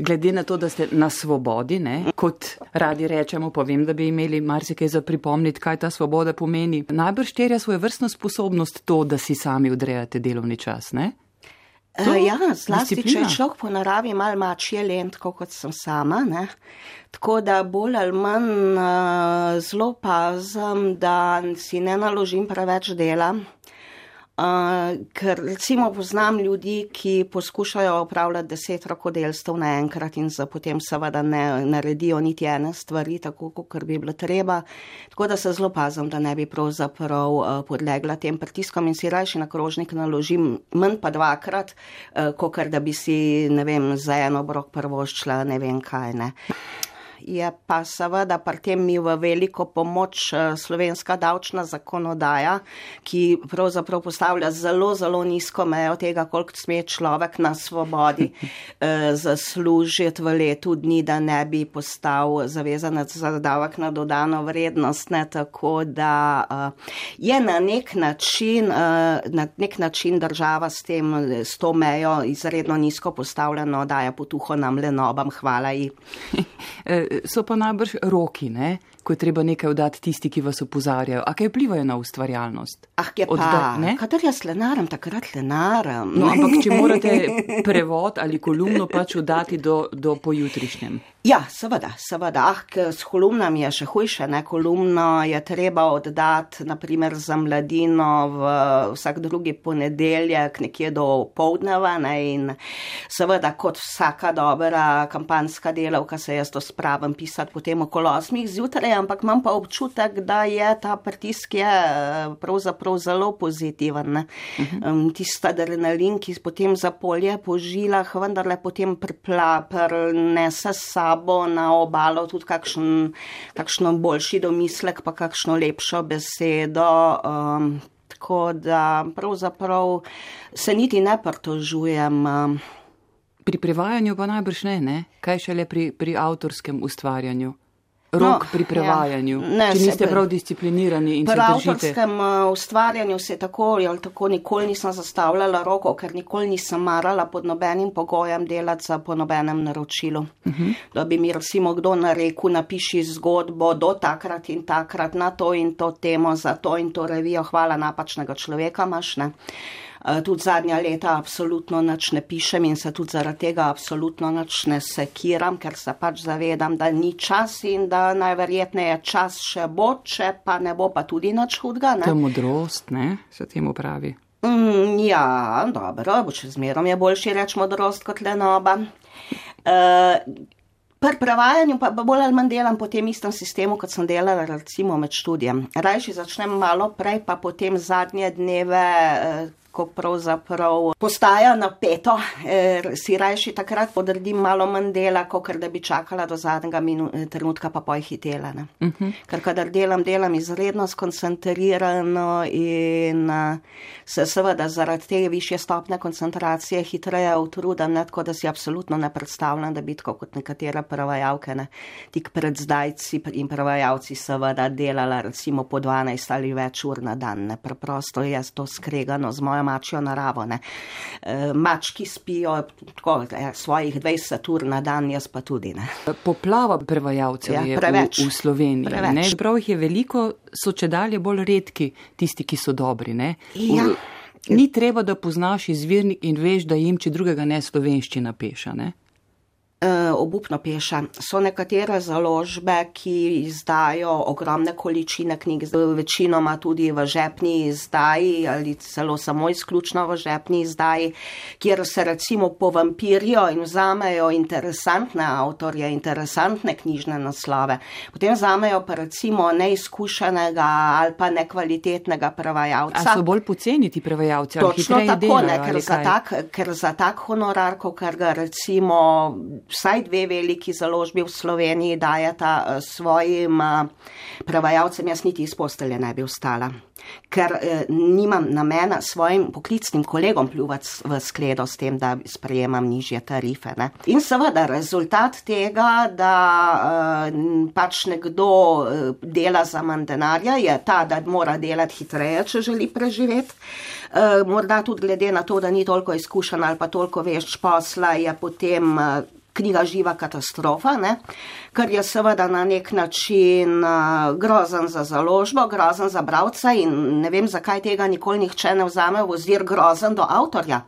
Glede na to, da ste na svobodi, ne, kot radi rečemo, povem, da bi imeli marsikaj za pripomniti, kaj ta svoboda pomeni. Najbrž terja svojo vrstno sposobnost to, da si sami odrejate delovni čas, ne? To, ja, zlasti, disciplina. če je človek po naravi mal mačje lent, kot sem sama. Ne? Tako da bolj ali manj uh, zelo pazem, da si ne naložim preveč dela. Uh, ker recimo poznam ljudi, ki poskušajo opravljati deset rokodelstv naenkrat in potem seveda ne naredijo niti ene stvari, tako kot bi bilo treba. Tako da se zelo pazim, da ne bi pravzaprav uh, podlegla tem pritiskom in si rajši na krožnik naložim manj pa dvakrat, uh, kot da bi si, ne vem, za eno brok prvoščila ne vem kaj. Ne je pa seveda pri tem mi v veliko pomoč eh, slovenska davčna zakonodaja, ki pravzaprav postavlja zelo, zelo nizko mejo tega, koliko sme človek na svobodi eh, zaslužiti v letu dni, da ne bi postal zavezanec za davek na dodano vrednost. Ne? Tako da eh, je na nek način, na nek način država s tem, s to mejo izredno nizko postavljeno, daje potuho nam le nobam, hvala ji. so pa najbrž roki, ne? ko je treba nekaj oddati tisti, ki vas opozarjajo. A kaj vplivajo na ustvarjalnost? Ah, je pa, Odda, kadar jaz lenaram, takrat lenaram. No, ampak če morate prevod ali kolumno pač oddati do, do pojutrišnjem. Ja, seveda, seveda. Ah, s kolumnami je še hujše. Ne? Kolumno je treba oddati, naprimer, za mladino v vsak drugi ponedeljek, nekje do povdneva. Ne? In seveda, kot vsaka dobra kampanska delavka, se jaz to spravim pisati potem okolo osmih zjutraj, ampak imam pa občutek, da je ta pritisk je pravzaprav zelo pozitiven. Uh -huh. um, Tista adrenalin, ki potem za polje po žilah, vendarle potem pripla, prenese sa sabo na obalo tudi kakšen, kakšno boljši domislek, pa kakšno lepšo besedo. Um, tako da pravzaprav se niti ne pritožujem. Um. Pri prevajanju pa najbrž ne, ne? kaj šele pri, pri avtorskem ustvarjanju rok no, pri ja. prevajanju, ja. ne, če niste prav disciplinirani in pri avtorskem uh, ustvarjanju se tako ali tako nikoli nisem zastavljala rokov, ker nikoli nisem marala pod nobenim pogojem delati za po nobenem naročilu. Uh mhm. -huh. Da bi mi recimo kdo narekel, napiši zgodbo do takrat in takrat na to in to temo za to in to revijo, hvala napačnega človeka imaš, ne. Eh, tudi zadnja leta absolutno nič ne pišem in se tudi zaradi tega absolutno nič ne sekiram, ker se pač zavedam, da ni čas in da najverjetneje čas še bo, če pa ne bo pa tudi nič hudga. Ne? To je modrost, ne, se temu pravi. Mm, ja, dobro, bo če zmerom je boljši reč modrost kot lenoba. Uh, Pri prevajanju pa bolj ali manj delam po tem istem sistemu, kot sem delala recimo med študijem. Rajši začnem malo prej, pa potem zadnje dneve eh, ko pravzaprav postaja napeto, er, si rajši takrat podredim malo manj dela, kot da bi čakala do zadnjega trenutka, pa poj hitela. Uh mhm. -huh. Ker kadar delam, delam izredno skoncentrirano in uh, se seveda zaradi te više stopne koncentracije hitreje utrudim, ne tako da si absolutno ne predstavljam, da bi tako kot nekatere prevajalke, ne, tik pred zdajci in prevajalci seveda delala recimo po 12 ali več ur na dan. Ne. Preprosto jaz to skregano z mojo svojo mačjo naravo. Ne. E, mački spijo tako, ja, svojih 20 ur na dan, jaz pa tudi. Ne. Poplava prevajalcev ja, je preveč, v, v Sloveniji. Prav jih je veliko, so če dalje bolj redki tisti, ki so dobri. Ja. Ni treba, da poznaš izvirnik in veš, da jim, če drugega ne, slovenščina peša. Ne? Eh, obupno peša. So nekatere založbe, ki izdajo ogromne količine knjig, večinoma tudi v žepni izdaji ali celo samo izključno v žepni izdaji, kjer se recimo povampirijo in vzamejo interesantne avtorje, interesantne knjižne naslove. Potem vzamejo pa recimo neizkušenega ali pa nekvalitetnega prevajalca. A so bolj poceni ti prevajalci? Točno tako, ne, ker, za tak, ker za tak honorar, ker ga recimo vsaj dve veliki založbi v Sloveniji dajata eh, svojim eh, prevajalcem, jaz niti iz postelje ne bi ostala. Ker eh, nimam namena svojim poklicnim kolegom pljuvati v skledo s tem, da sprejemam nižje tarife. Ne. In seveda rezultat tega, da eh, pač nekdo eh, dela za manj denarja, je ta, da mora delati hitreje, če želi preživeti. Eh, morda tudi glede na to, da ni toliko izkušen ali pa toliko veš posla, je potem. Eh, knjiga Živa katastrofa, ne? kar je seveda na nek način uh, grozen za založbo, grozen za bravca in ne vem, zakaj tega nikoli nihče ne vzame v ozir grozen do avtorja.